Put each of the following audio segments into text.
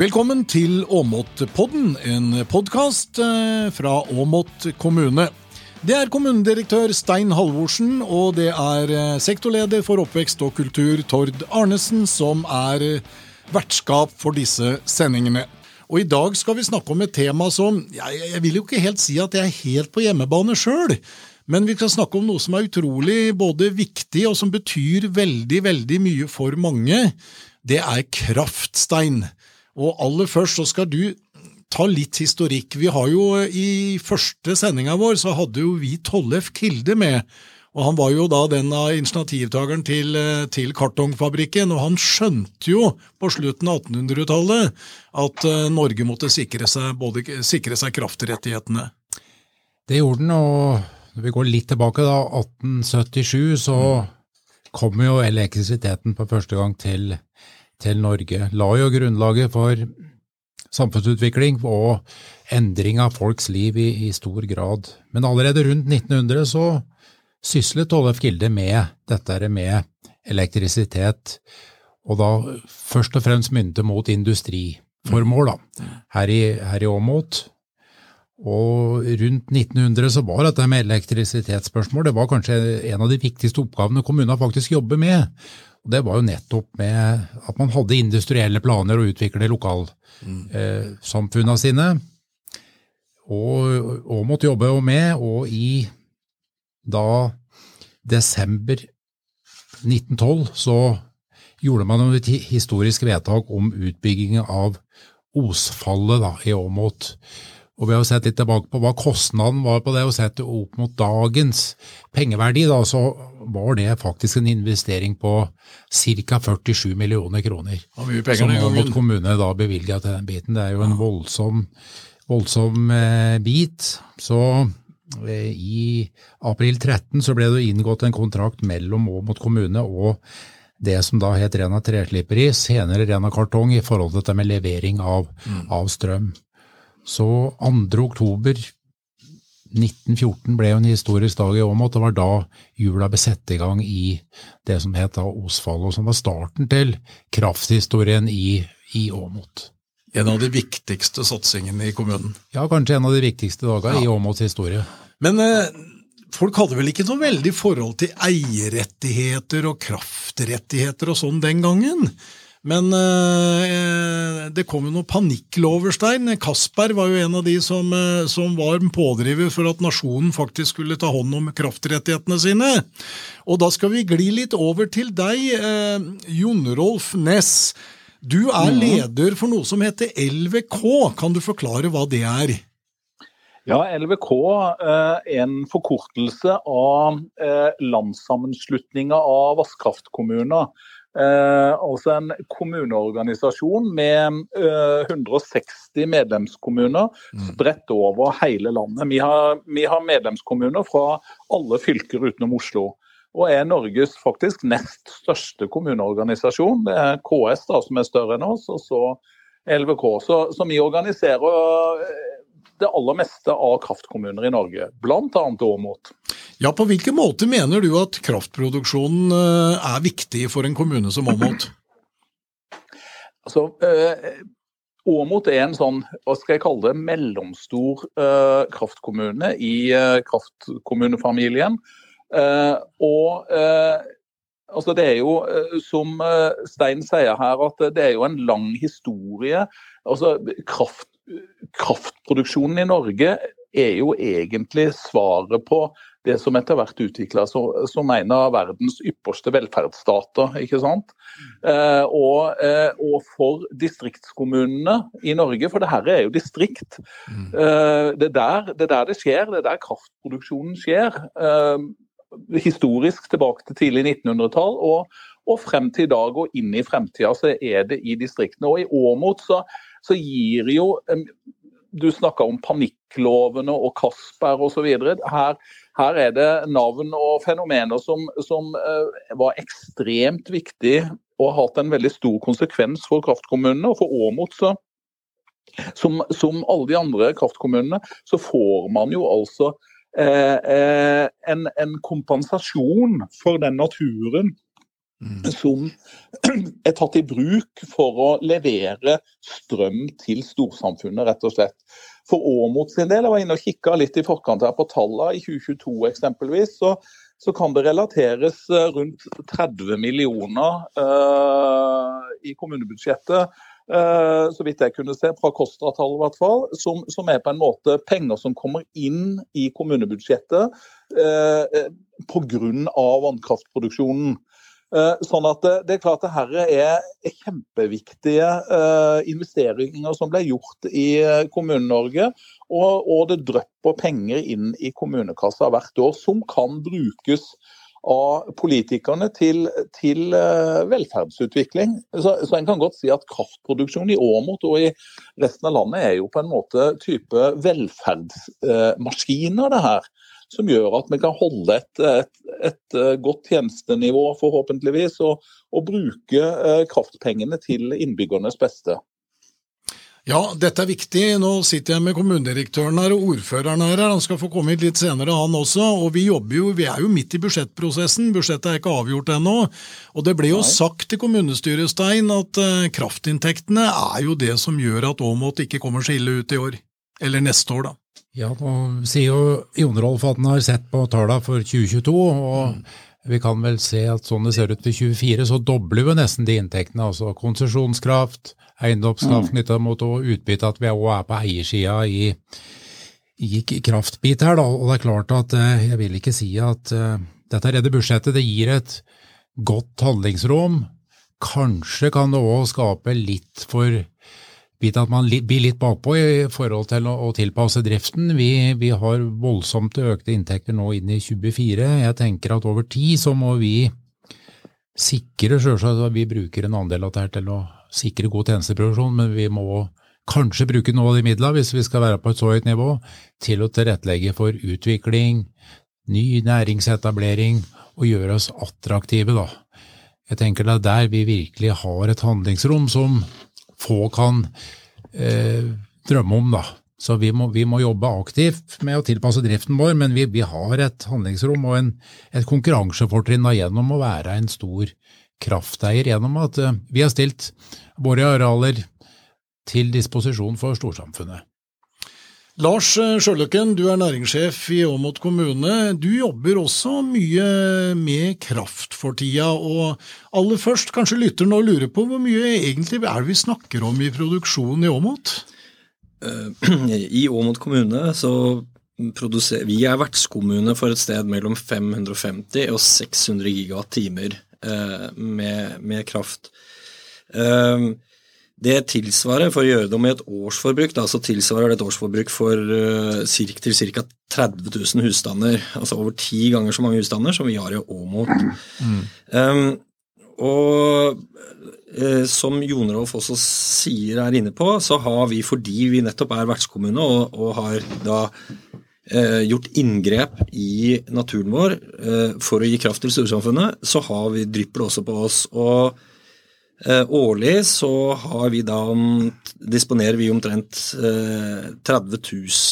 Velkommen til Åmotpodden, en podkast fra Åmot kommune. Det er kommunedirektør Stein Halvorsen og det er eh, sektorleder for oppvekst og kultur Tord Arnesen som er eh, vertskap for disse sendingene. Og I dag skal vi snakke om et tema som Jeg, jeg vil jo ikke helt si at jeg er helt på hjemmebane sjøl. Men vi skal snakke om noe som er utrolig både viktig og som betyr veldig, veldig mye for mange. Det er kraftstein. Og aller først så skal du ta litt historikk. Vi har jo I første sendinga vår så hadde jo vi Tollef Kilde med. Og Han var jo da den av initiativtakeren til, til, kartongfabrikken, og han skjønte jo på slutten av 1800-tallet at uh, Norge måtte sikre seg, både, sikre seg kraftrettighetene. Det gjorde den, og når vi går litt tilbake, da, 1877, så kom jo elektrisiteten på første gang til til Norge. La jo grunnlaget for samfunnsutvikling og endring av folks liv i, i stor grad. Men allerede rundt 1900 så syslet Tollef Gilde med dette med elektrisitet, og da først og fremst mynte mot industriformål, da, her i, her i Åmot. Og rundt 1900 så var dette med elektrisitetsspørsmål det var kanskje en av de viktigste oppgavene kommunen faktisk jobber med. Og Det var jo nettopp med at man hadde industrielle planer å utvikle lokalsamfunna mm. eh, sine. Og, og, måtte jobbe med, og i da desember 1912 så gjorde man et historisk vedtak om utbygging av Osfallet da, i Åmot. Og vi har sett litt tilbake på hva kostnaden var på det, og sett det opp mot dagens pengeverdi, da, så var det faktisk en investering på ca. 47 millioner kroner. Som Åmot kommune da bevilga til den biten. Det er jo en voldsom, voldsom eh, bit. Så eh, i april 13 så ble det inngått en kontrakt mellom Åmot kommune og det som da het Rena Tresliperi, senere Rena Kartong, i forhold til dette med levering av, mm. av strøm. Så 2. oktober 1914 ble jo en historisk dag i Åmot. Det var da jula ble satt i gang i det som het da og som var starten til krafthistorien i, i Åmot. En av de viktigste satsingene i kommunen? Ja, kanskje en av de viktigste dagene ja. i Åmots historie. Men eh, folk hadde vel ikke noe veldig forhold til eierrettigheter og kraftrettigheter og sånn den gangen? Men eh, det kom jo noen panikklover, Stein. Kasper var jo en av de som, eh, som, var pådriver for at nasjonen faktisk skulle ta hånd om kraftrettighetene sine. Og da skal vi gli litt over til deg, eh, Jon Rolf Næss. Du er mm. leder for noe som heter LVK. Kan du forklare hva det er? Ja, LVK er eh, en forkortelse av eh, landssammenslutninga av vannkraftkommuner. Eh, altså en kommuneorganisasjon med eh, 160 medlemskommuner mm. spredt over hele landet. Vi har, vi har, medlemskommuner fra alle fylker utenom Oslo. Og er Norges faktisk nest største kommuneorganisasjon. Det er KS da, som er større enn oss, og så LVK. Så, så vi organiserer eh, det aller meste av kraftkommuner i Norge, bl.a. Åmot. Ja, På hvilken måte mener du at kraftproduksjonen eh, er viktig for en kommune som Åmot? Altså, eh, Åmot er en sånn, hva skal jeg kalle det, mellomstor uh, kraftkommune i uh, kraftkommunefamilien. Uh, og altså det er jo, som Stein sier her, at det er jo en lang historie. Altså, kraft kraftproduksjonen i Norge er jo egentlig svaret på det som etter hvert utvikla som en av verdens ypperste velferdsstater. ikke sant? Eh, og, eh, og, for distriktskommunene i Norge, for det her er jo distrikt. Mm. Eh, det, er der, det, er der det skjer, det er der kraftproduksjonen skjer. Historisk tilbake til tidlig 1900-tall og, og, frem til i dag og inn i fremtida så er det i distriktene. Og i Åmot så så gir jo Du snakka om panikklovene og Kasper osv. Her, her er det navn og fenomener som, som uh, var ekstremt viktig og har hatt en veldig stor konsekvens for kraftkommunene. Og for Åmot, så, som, som, alle de andre kraftkommunene, så får man jo altså eh, eh, en, en, kompensasjon for den naturen. Som er tatt i bruk for å levere strøm til storsamfunnet, rett og slett. For Åmot sin del, jeg var inne og kikka litt i forkant her på tallene, i 2022 eksempelvis, så, så kan det relateres eh, rundt 30 millioner uh, i kommunebudsjettet Uh, så vidt jeg kunne se, fra Kostra-tallet i hvert fall, som, som, er på en måte penger som kommer inn i kommunebudsjettet eh, pga. vannkraftproduksjonen. Eh, sånn at det, det, er klart at dette er kjempeviktige eh, investeringer som ble gjort i eh, Kommune-Norge. Og, og, det drypper penger inn i kommunekassa hvert år som kan brukes av politikerne til, til velferdsutvikling. Så, så, en kan godt si at kraftproduksjon i Åmot og i resten av landet er jo på en måte type velferdsmaskiner, det her. Som gjør at vi kan holde et, et, et uh, godt tjenestenivå, forhåpentligvis, og, og bruke uh, kraftpengene til innbyggernes beste. Ja, dette er viktig. Nå sitter jeg med kommunedirektøren her og ordføreren her. Han skal få komme hit litt senere, han også. Og vi jobber jo, vi er jo midt i budsjettprosessen. Budsjettet er ikke avgjort ennå. Og det ble jo Nei. sagt til kommunestyret, Stein, at uh, kraftinntektene er jo det som gjør at Åmot ikke kommer så ille ut i år. Eller neste år, da. Ja, nå sier jo Jon Rolf at han har sett på tallene for 2022. og mm. Vi kan vel se at sånn det ser ut for 2024, så dobler vi nesten de inntektene. altså Konsesjonskraft, eiendomsskatt knytta mot mot utbytte, at vi òg er på eiersida i, i kraftbit her. Da. Og det er klart at eh, jeg vil ikke si at uh, dette redde budsjettet det gir et godt handlingsrom. Kanskje kan det òg skape litt for bit at man blir litt bakpå i forhold til å tilpasse driften. Vi, vi, har voldsomt økte inntekter nå inn i 2024. Jeg tenker at over tid så må vi sikre selvsagt at vi bruker en andel av dette til å sikre god tjenesteproduksjon, men vi må kanskje bruke noe av de midlene, hvis vi skal være på et så høyt nivå, til å tilrettelegge for utvikling, ny næringsetablering og gjøre oss attraktive, da. Jeg tenker det er der vi virkelig har et handlingsrom som få kan eh, drømme om, da. Så vi må, vi må, jobbe aktivt med å tilpasse driften vår, men vi, vi har et handlingsrom og en, et konkurransefortrinn gjennom å være en stor krafteier gjennom at eh, vi har stilt våre arealer til disposisjon for storsamfunnet. Lars Sjøløkken, du er næringssjef i Åmot kommune. Du jobber også mye med kraft for tida. og Aller først, kanskje lytteren nå lurer på hvor mye egentlig er det vi snakker om i produksjonen i Åmot? Eh, I Åmot kommune så produserer vi er vertskommune for et sted mellom 550 og 600 gigawatt-timer Eh, med, med, kraft. Eh, det tilsvarer, for å gjøre det i et årsforbruk, da, så tilsvarer det et årsforbruk for uh, til ca. 30 000 husstander. Altså over ti ganger så mange husstander som vi har i Åmot. Mm. Um, og uh, som Jonrolf også sier er inne på, så har vi fordi vi nettopp er vertskommune og, og har da eh, gjort inngrep i naturen vår eh, for å gi kraft til storsamfunnet, så har vi, drypper det også på oss. Og eh, årlig så har vi da disponerer vi omtrent 30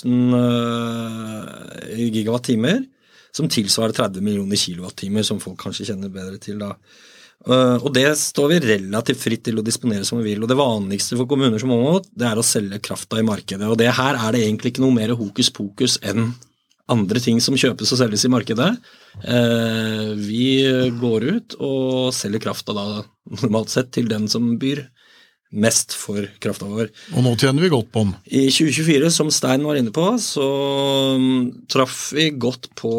000 gigawatt-timer, som tilsvarer 30 millioner kilowattimer, som folk kanskje kjenner bedre til da. Og det står vi relativt fritt til å disponere som vi vil. Og det vanligste for kommuner som Åmot, det er å selge krafta i markedet. Og det her er det egentlig ikke noe mer hokus pokus enn andre ting som kjøpes og selges i markedet. Uh, vi går ut og selger krafta da normalt sett til den som byr mest for krafta vår. Og nå tjener vi godt på den. I 2024, som Stein var inne på, så um, traff vi godt på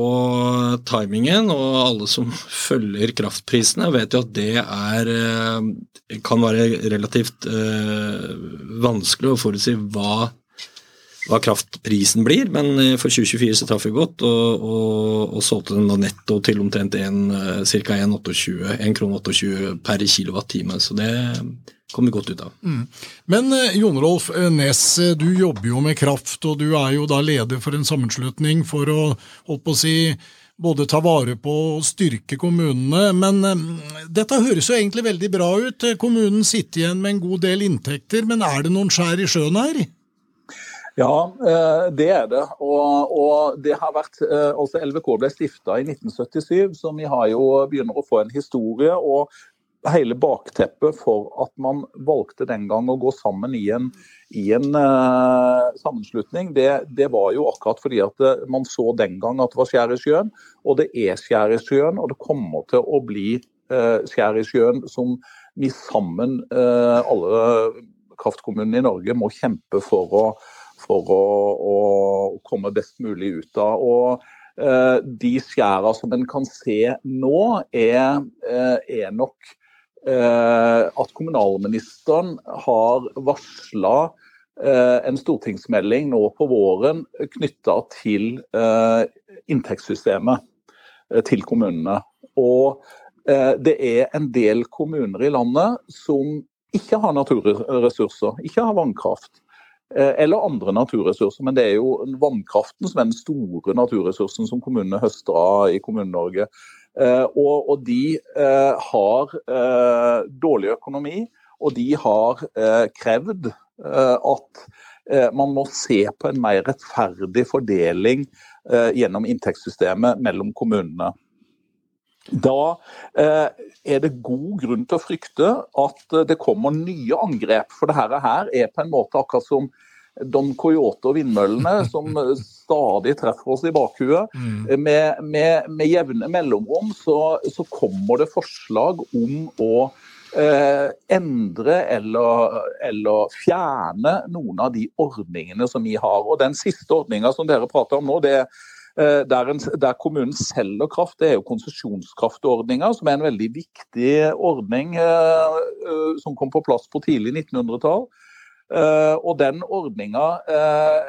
timingen. Og alle som følger kraftprisene, vet jo at det er uh, kan være relativt uh, vanskelig å forutsi hva, hva kraftprisen blir, men uh, for 2024 så traff vi godt, og, og, og solgte den da netto til omtrent ca. 1,28 kr per kilowattime. Så det kom vi godt ut av. Mm. Men eh, Jon Rolf eh, Næss, eh, du jobber jo med kraft, og du er jo da leder for en sammenslutning for å, holdt på å si, både ta vare på og styrke kommunene. Men eh, dette høres jo egentlig veldig bra ut. Kommunen sitter igjen med en god del inntekter, men er det noen skjær i sjøen her? Ja, det er det. Og, og det har vært, altså LVK ble stifta i 1977, så vi har jo begynner å få en historie. og hele bakteppet for at man valgte den gang å gå sammen i en, i en uh, sammenslutning, det, det, var jo akkurat fordi at man så den gang at det var skjær i sjøen. Og det er skjær i sjøen, og det kommer til å bli uh, skjær i sjøen som vi sammen, uh, alle kraftkommunene i Norge, må kjempe for å, for å, å komme best mulig ut av. Og de skjæra som en kan se nå, er, er nok Eh, at kommunalministeren har varsla eh, en stortingsmelding nå på våren knytta til eh, inntektssystemet til kommunene. Og det er en del kommuner i landet som ikke har naturressurser, ikke har vannkraft. Eller andre naturressurser, men det er jo vannkraften som er den store naturressursen som kommunene høster av i Kommune-Norge. Eh, og, og de eh, har eh, dårlig økonomi, og de har krevd at man må se på en mer rettferdig fordeling gjennom inntektssystemet mellom kommunene. Da er det god grunn til å frykte at det kommer nye angrep. For dette her er på en måte akkurat som Don Coyote og vindmøllene, som stadig treffer oss i bakhuet. Mm. Med, med, med, jevne mellomrom så, så, kommer det forslag om å eh, endre eller, eller, fjerne noen av de ordningene som vi har. Og Den siste ordninga som dere prater om nå, det eh, der, en, der, kommunen selger kraft, det er jo konsesjonskraftordninga, som er en veldig viktig ordning eh, eh som kom på plass på tidlig 1900-tall. Eh, og den ordninga eh,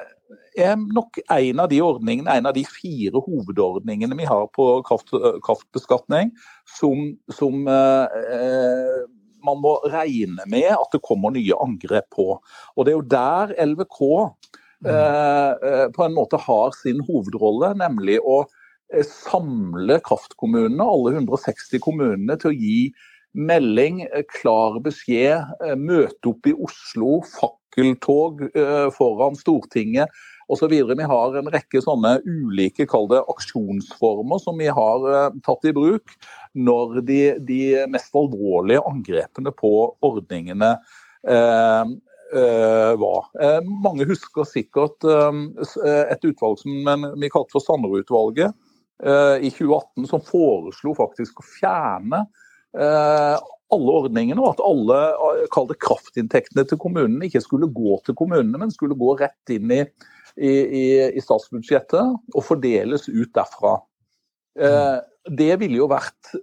er nok en av de ordningene, en av de fire hovedordningene vi har på kraft, kraftbeskatning, som, som eh, man må regne med at det kommer nye angrep på. Og Det er jo der LVK eh, på en måte har sin hovedrolle, nemlig å samle kraftkommunene, alle 160 kommunene, til å gi melding, eh, klar beskjed, eh, møte opp i Oslo, fakkeltog eh, foran Stortinget osv. Vi har en rekke sånne ulike det, aksjonsformer som vi har tatt i bruk når de, de mest alvorlige angrepene på ordningene eh, var. Eh, mange husker sikkert eh, et utvalg som vi kalte for Sanderud-utvalget i 2018, som foreslo faktisk å fjerne Eh, alle ordningene, og at alle eh, det kraftinntektene til kommunene ikke skulle gå til kommunene, men skulle gå rett inn i, i, i statsbudsjettet og fordeles ut derfra. Eh, det ville jo vært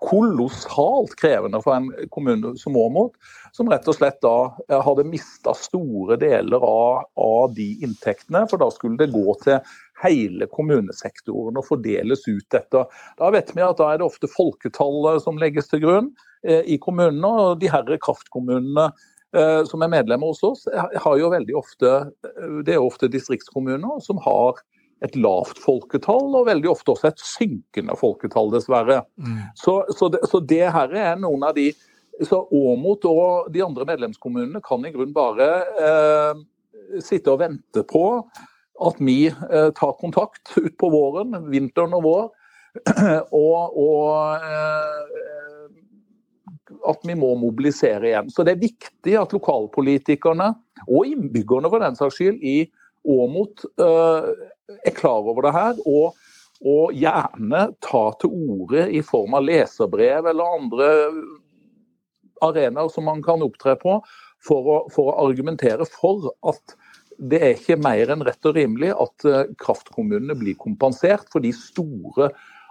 kolossalt krevende for en kommune som Åmot, som rett og slett da hadde mista store deler av, av, de inntektene. For da skulle det gå til hele kommunesektoren og fordeles ut etter. Da vet vi at da er det ofte folketallet som legges til grunn eh, i kommunene. og de herre kraftkommunene eh, som er medlemmer hos oss, har jo veldig ofte, eh, det er ofte distriktskommuner som har et lavt folketall, og veldig ofte også et synkende folketall, dessverre. Mm. Så, så, det, så, det, her er noen av de så Åmot og de andre medlemskommunene kan i grunn bare eh, sitte og vente på at vi eh, tar kontakt utpå våren, vinteren og vår, og, og eh, at vi må mobilisere igjen. Så det er viktig at lokalpolitikerne, og innbyggerne for den saks skyld, i Åmot eh, er klar over det her. og og gjerne ta til orde i form av leserbrev eller andre arenaer som man kan opptre på, for å, for å argumentere for at det er ikke mer enn rett og rimelig at eh, kraftkommunene blir kompensert for de store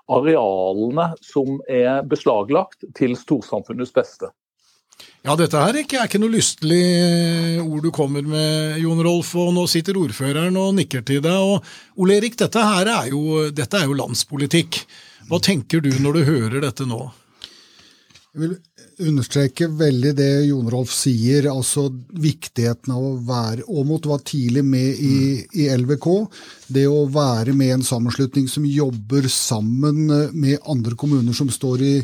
arealene som er beslaglagt til storsamfunnets beste. Ja, dette her er ikke, er ikke noe lystelig eh, ord du kommer med, Jon Rolf. og Nå sitter ordføreren og nikker til deg. og Ole Erik, dette her er jo, dette er jo landspolitikk. Hva tenker du når du hører dette nå? Jeg vil understreke veldig det Jon Rolf sier, altså viktigheten av å være Åmot var tidlig med i, i, LVK. Det å være med en sammenslutning som jobber sammen med andre kommuner som, i,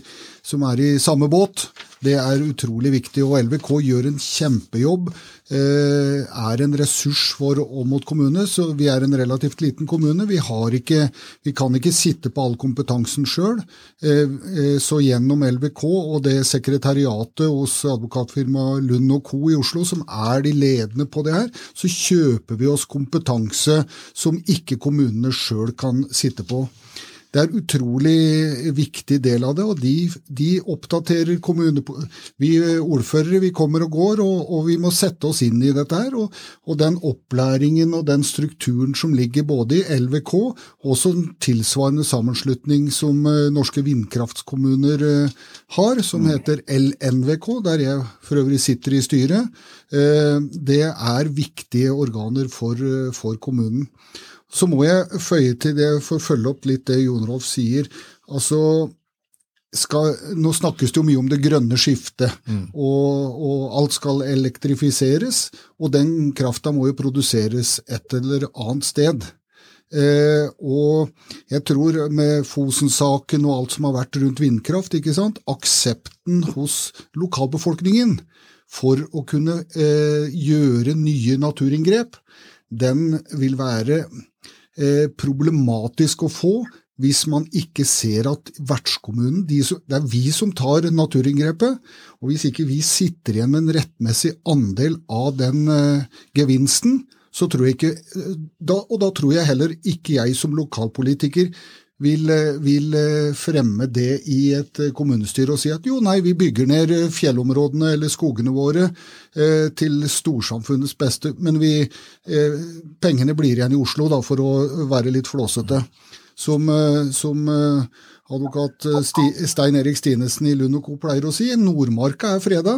som er i samme båt, Det er utrolig viktig, og LVK gjør en kjempejobb. Eh, er en ressurs for Åmot kommune. så Vi er en relativt liten kommune. Vi, ikke, vi kan ikke sitte på all kompetansen sjøl. Eh, eh, så gjennom LVK og det sekretariatet hos advokatfirmaet Lund Co. i Oslo, som er de ledende på det her, så kjøper vi oss kompetanse som ikke kommunene sjøl kan sitte på. Det er utrolig viktig del av det, og de, de oppdaterer kommune... Vi ordførere vi kommer og går, og, og, vi må sette oss inn i dette her. Og, og, den opplæringen og den strukturen som ligger både i LVK, og en tilsvarende sammenslutning som uh, norske vindkraftkommuner uh, har, som mm. heter LNVK, der jeg for øvrig sitter i styret, uh, det er viktige organer for, for kommunen. Så må jeg føye til det for å følge opp litt det Jon Rolf sier. Altså, skal, nå snakkes det jo mye om det grønne skiftet, mm. og, og, alt skal elektrifiseres. Og den krafta må jo produseres et eller annet sted. Eh, og jeg tror med Fosen-saken og alt som har vært rundt vindkraft, ikke sant, aksepten hos lokalbefolkningen for å kunne eh, gjøre nye naturinngrep, den vil være problematisk å få hvis man ikke ser at vertskommunen de, Det er vi som tar naturinngrepet, og hvis ikke vi sitter igjen med en rettmessig andel av den uh, gevinsten, så tror jeg ikke eh, da, Og da tror jeg heller ikke jeg som lokalpolitiker vil, vil, fremme det i et kommunestyre og si at jo, nei, vi bygger ned fjellområdene eller skogene våre eh, til storsamfunnets beste, men vi, eh, pengene blir igjen i Oslo, da, for å være litt flåsete. Som, eh, som eh, advokat Sti, Stein Erik Stinesen i Lund Co. pleier å si, Nordmarka er freda.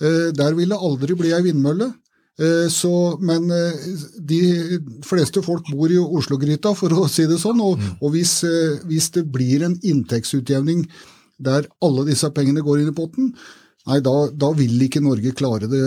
Eh, der vil det aldri bli ei vindmølle. Eh, så, men eh, de fleste folk bor i Oslo-gryta, for å si det sånn. Og, mm. og hvis, eh, hvis, det blir en inntektsutjevning der alle disse pengene går inn i potten, nei, da, da vil ikke Norge klare det,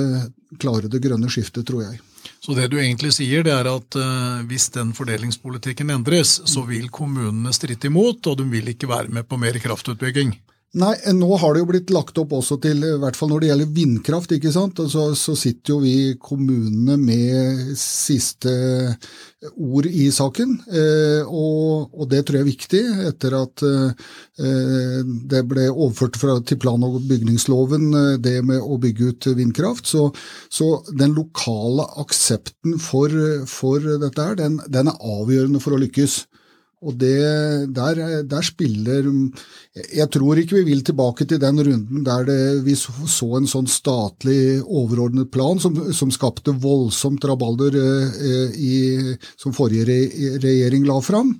klare det, grønne skiftet, tror jeg. Så det du egentlig sier, det er at uh, hvis den fordelingspolitikken endres, så vil kommunene stritte imot, og de vil ikke være med på mer kraftutbygging? Nei, nå har det jo blitt lagt opp også til, i hvert fall når det gjelder vindkraft, ikke sant. Så, så sitter jo vi kommunene med siste ord i saken. Eh, og, og, det tror jeg er viktig, etter at eh, det ble overført fra, til plan- og bygningsloven, eh, det med å bygge ut vindkraft. Så, så den lokale aksepten for, for dette her, den, den er avgjørende for å lykkes. Og det, der, der, spiller Jeg tror ikke vi vil tilbake til den runden der det, vi så en sånn statlig overordnet plan som, som skapte voldsomt rabalder eh, i, som forrige re, regjering la fram,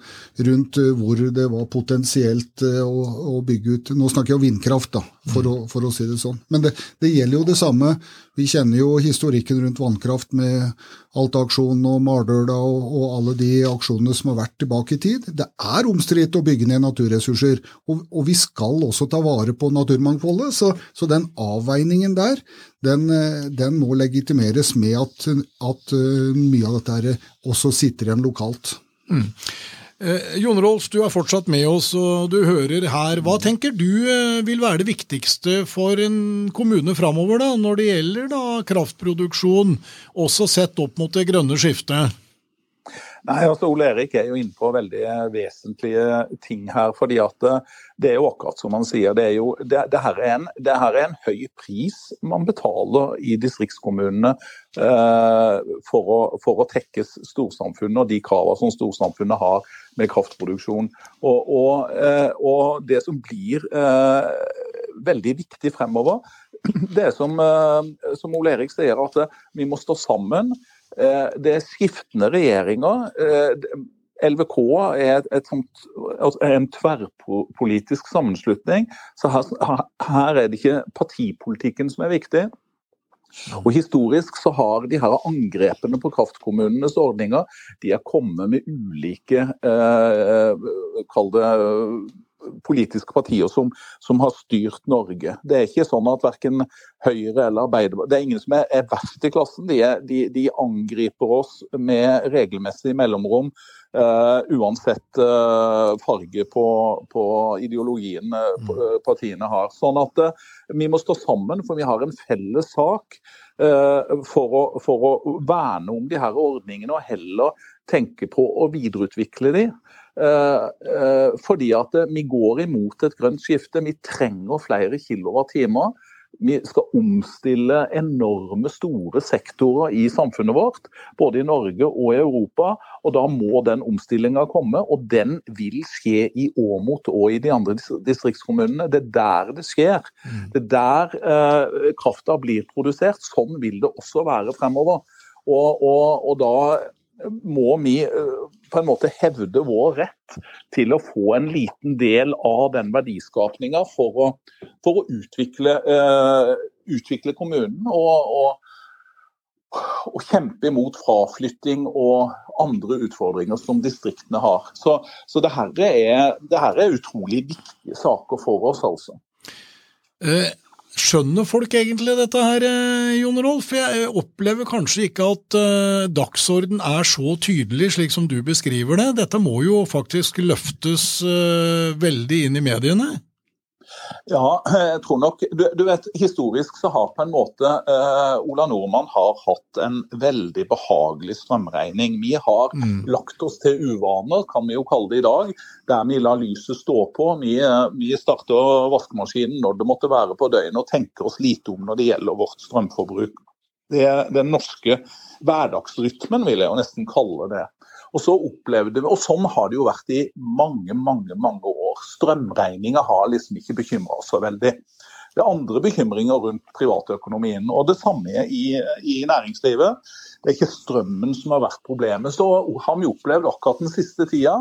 rundt eh, hvor det var potensielt eh, å, å, bygge ut Nå snakker jeg om vindkraft, da, for, å, for å si det sånn. Men det, det gjelder jo det samme. Vi kjenner jo historikken rundt vannkraft med Alta-aksjonen og Mardøla og, og, alle de aksjonene som har vært tilbake i tid. Det er omstridt å bygge ned naturressurser, og, og, vi skal også ta vare på naturmangfoldet. Så, så den avveiningen der, den, den, må legitimeres med at, at uh, mye av dette også sitter igjen lokalt. Mm. Eh, Jon Rolf, du er fortsatt med oss, og du hører her. Hva tenker du eh, vil være det viktigste for en kommune framover da, når det gjelder da, kraftproduksjon, også sett opp mot det grønne skiftet? Nei, altså Ole Erik er jo inne på veldig vesentlige ting her. fordi at eh, Det er jo akkurat som han sier, det, er jo, det, det, her, er en, det her er en høy pris man betaler i distriktskommunene eh, for, å, for å tekkes storsamfunnet og de kravene som storsamfunnet har med kraftproduksjon. Og, og, eh, og det som blir eh, veldig viktig fremover, det er som, eh, som Ole Erik sier, at vi må stå sammen. Eh, det er skiftende regjeringer. Eh, LVK er, sånt, altså, en tverrpolitisk sammenslutning. Så her, her, er det ikke partipolitikken som er viktig. Og Historisk så har de her angrepene på kraftkommunenes ordninger de er kommet med ulike eh, Kall det politiske partier som, som, har styrt Norge. Det er ikke sånn at verken Høyre eller Arbeiderpartiet Det er ingen som er, er verst i klassen. De, er, de, de, angriper oss med regelmessig mellomrom. Uh, uansett uh, farge på, på ideologien uh, partiene har. Sånn at vi må stå sammen, for vi har en felles sak for å, for, å, verne om de her ordningene og heller tenke på å videreutvikle de. Eh, eh, fordi at vi går imot et grønt skifte. Vi trenger flere kilowattimer. Vi skal omstille enorme, store sektorer i samfunnet vårt, både i Norge og i Europa. og Da må den omstillinga komme, og den vil skje i Åmot og i de andre distriktskommunene. Det er der det skjer. Mm. Det er der eh, krafta blir produsert. Sånn vil det også være fremover. Og, og, og da må vi eh, på en måte hevde vår rett til å få en liten del av den verdiskapninga for, for, å utvikle, uh, utvikle kommunen. Og, og, og, kjempe imot fraflytting og andre utfordringer som distriktene har. Så, så det, her er, er utrolig viktige saker for oss, altså. Uh, Skjønner folk egentlig dette her, eh, Jon Rolf? Jeg opplever kanskje ikke at uh, dagsorden er så tydelig slik som du beskriver det. Dette må jo faktisk løftes veldig inn i mediene? Ja, jeg tror nok du, du, vet, Historisk så har på en måte eh, Ola Nordmann har hatt en veldig behagelig strømregning. Vi har mm. lagt oss til uvaner, kan vi jo kalle det i dag, der vi lar lyset stå på. Vi, uh, vi starter vaskemaskinen når det måtte være på døgnet og tenker oss lite om når det gjelder vårt strømforbruk. Det er den norske hverdagsrytmen, vil jeg jo nesten kalle det. Og så opplevde vi, og sånn har det jo vært i mange, mange mange år. Strømregninger har liksom ikke bekymra oss så veldig. Det er andre bekymringer rundt privatøkonomien. Og det samme i, i, næringslivet. Det er ikke strømmen som har vært problemet. Så har vi opplevd akkurat den siste tida,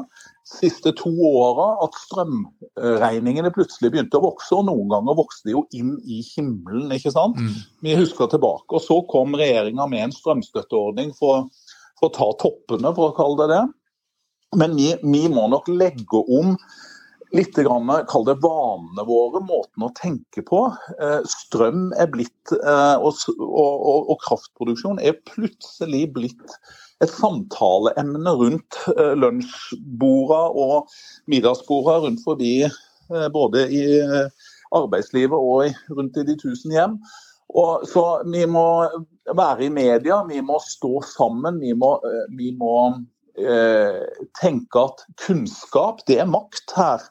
siste to åra, at strømregningene plutselig begynte å vokse. Og noen ganger vokste de jo inn i himmelen, ikke sant. Mm. Vi husker tilbake. Og så kom regjeringa med en strømstøtteordning for for å ta toppene, for å kalle det det. Men vi, vi må nok legge om litt grann, kall det vanene våre, måten å tenke på. Eh, strøm er blitt, eh, og, og, og, kraftproduksjon er plutselig blitt et samtaleemne rundt eh, lunsjborda og middagsborda rundt forbi både i arbeidslivet og rundt i de tusen hjem. Og, så vi må være i media, vi må stå sammen. Vi må, eh, vi må eh, tenke at kunnskap, det er makt her.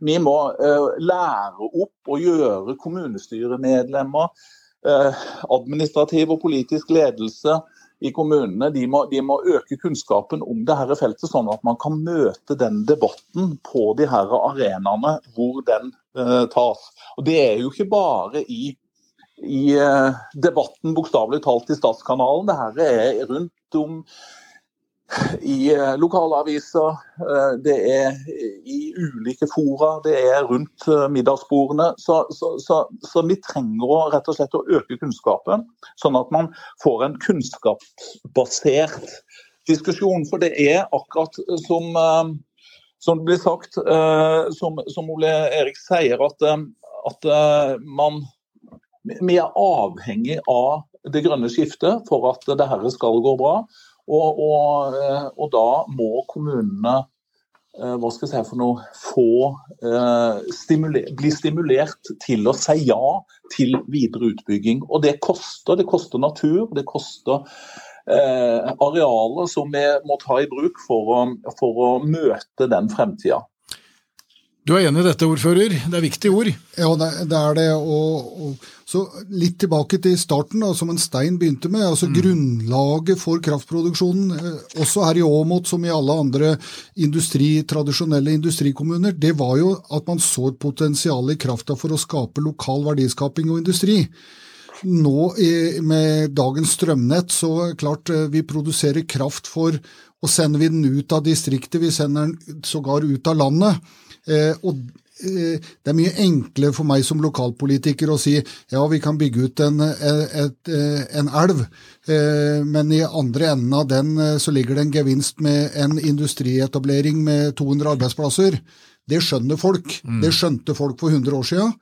Vi må eh, lære opp og gjøre kommunestyremedlemmer, eh, administrativ og politisk ledelse i kommunene, de må, de må, øke kunnskapen om dette feltet, sånn at man kan møte den debatten på de her arenaene hvor den eh, tas. Og Det er jo ikke bare i i eh, debatten, bokstavelig talt i Statskanalen. Dette er rundt om i eh, lokalaviser, eh, det er i ulike fora, det er rundt middagsbordene. Så, så, så, så, vi trenger å, rett og slett å øke kunnskapen, sånn at man får en kunnskapsbasert diskusjon. For det er akkurat som, som det blir sagt, som, som Ole Erik sier, at, at man vi er avhengig av det grønne skiftet for at dette skal gå bra. Og, og, eh, og da må kommunene eh, hva skal jeg si for noe, få eh, bli stimulert til å si ja til videre utbygging. Og det koster. Det koster natur, det koster eh, arealer som vi må ta i bruk for å, for å møte den fremtida. Du er enig i dette, ordfører? Det er viktige ord? Ja, det, er det. Og, og, så litt tilbake til starten, da, som en stein begynte med. altså mm. Grunnlaget for kraftproduksjonen, eh, også her i Åmot som i alle andre industri, tradisjonelle industrikommuner, det var jo at man så et potensial i krafta for å skape lokal verdiskaping og industri. Nå med dagens strømnett, så klart eh, vi produserer kraft for og sender vi den ut av distriktet, vi sender den sågar ut av landet. Eh, og eh, det er mye enklere for meg som lokalpolitiker å si ja, vi kan bygge ut en, eh, et, en elv, men i andre enden av den så ligger det en gevinst med en industrietablering med 200 arbeidsplasser. det skjønner folk. Det skjønte folk for 100 år siden.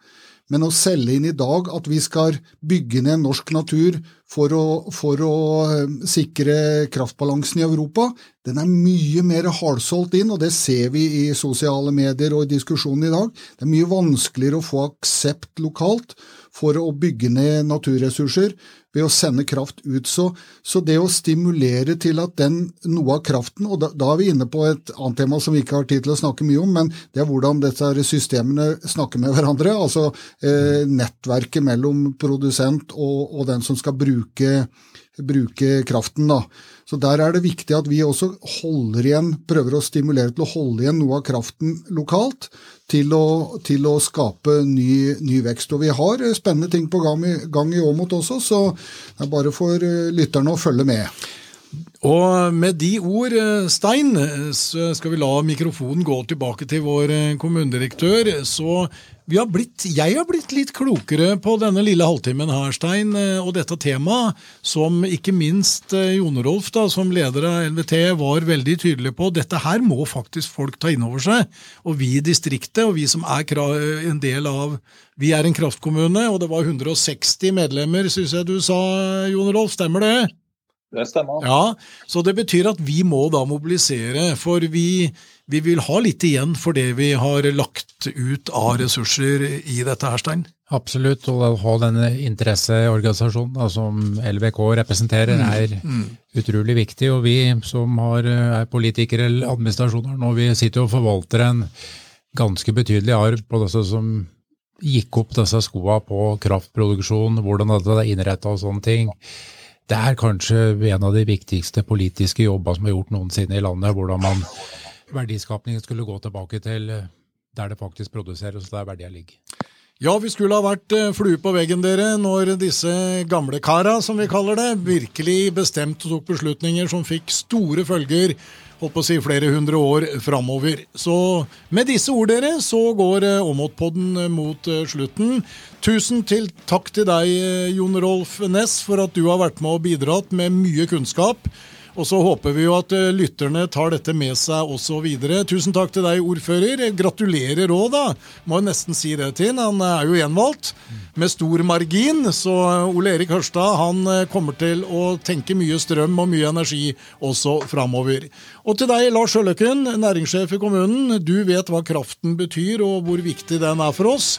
Men å selge inn i dag at vi skal bygge ned norsk natur for å, for å eh, sikre kraftbalansen i Europa, den er mye mer hardsolgt inn, og det ser vi i sosiale medier og i diskusjonen i dag. Det er mye vanskeligere å få aksept lokalt for å bygge ned naturressurser ved å sende kraft ut. Så, så, det å stimulere til at den, noe av kraften Og da, da, er vi inne på et annet tema som vi ikke har tid til å snakke mye om, men det er hvordan disse systemene snakker med hverandre. Altså eh, nettverket mellom produsent og, og, den som skal bruke, bruke kraften. da. Så Der er det viktig at vi også holder igjen, prøver å stimulere til å holde igjen noe av kraften lokalt til å, til å skape ny, ny, vekst. Og vi har spennende ting på gang, gang i Åmot også, så det er bare for eh, lytterne å følge med. Og med de ord, eh, Stein, så skal vi la mikrofonen gå tilbake til vår eh, kommunedirektør. Så har blitt, jeg har blitt litt klokere på denne lille halvtimen her, Stein, eh, og dette temaet, som ikke minst Jon Rolf, da, som leder av LVT, var veldig tydelig på. Dette her må faktisk folk ta inn over seg. Og vi i distriktet, og vi som er en del av Vi er en kraftkommune, og det var 160 medlemmer, syns jeg du sa, Jon Rolf. Stemmer det? Det stemmer. Ja, Så det betyr at vi må da mobilisere, for vi, vi vil ha litt igjen for det vi har lagt ut av ressurser i dette her, Stein? Absolutt, og å ha denne interesseorganisasjonen som LVK representerer, mm. er mm. utrolig viktig. Og vi som har, er politikere eller administrasjoner nå, vi sitter og forvalter en ganske betydelig arv på disse som gikk opp disse skoa på kraftproduksjon, hvordan dette er innretta og sånne ting. Det er kanskje en av de viktigste politiske jobba som er gjort noensinne i landet, hvordan man verdiskapningen skulle gå tilbake til der det faktisk produseres, der verdier ligger. Ja, vi skulle ha vært eh, flue på veggen, dere, når disse gamle kara, som vi kaller det, virkelig bestemte og tok beslutninger som fikk store følger holdt på å si flere hundre år framover. Så med disse ord, dere, så går eh, Åmotpodden eh, mot eh, slutten. Tusen til takk til deg, Jon Rolf Ness, for at du har vært med og bidratt med mye kunnskap. Og så håper vi jo at eh, lytterne tar dette med seg også videre. Tusen takk til deg, ordfører. Gratulerer òg, da. Må jo nesten si det til Han er jo gjenvalgt med stor margin. Så Ole Erik Hørstad han eh, kommer til å tenke mye strøm og mye energi også framover. Og til deg, Lars Sjøløkken, næringssjef i kommunen. Du vet hva kraften betyr, og hvor viktig den er for oss.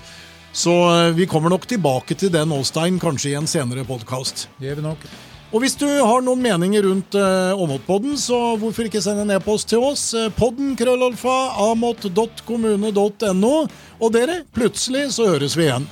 Så eh, vi kommer nok tilbake til den, Åstein, kanskje i en senere podkast. Det gjør vi nok. Og hvis du har noen meninger rundt eh, Åmotpodden, så hvorfor ikke sende en e-post til oss? Uh, podden krøllalfa amot.kommune.no. Og dere, plutselig så høres vi igjen.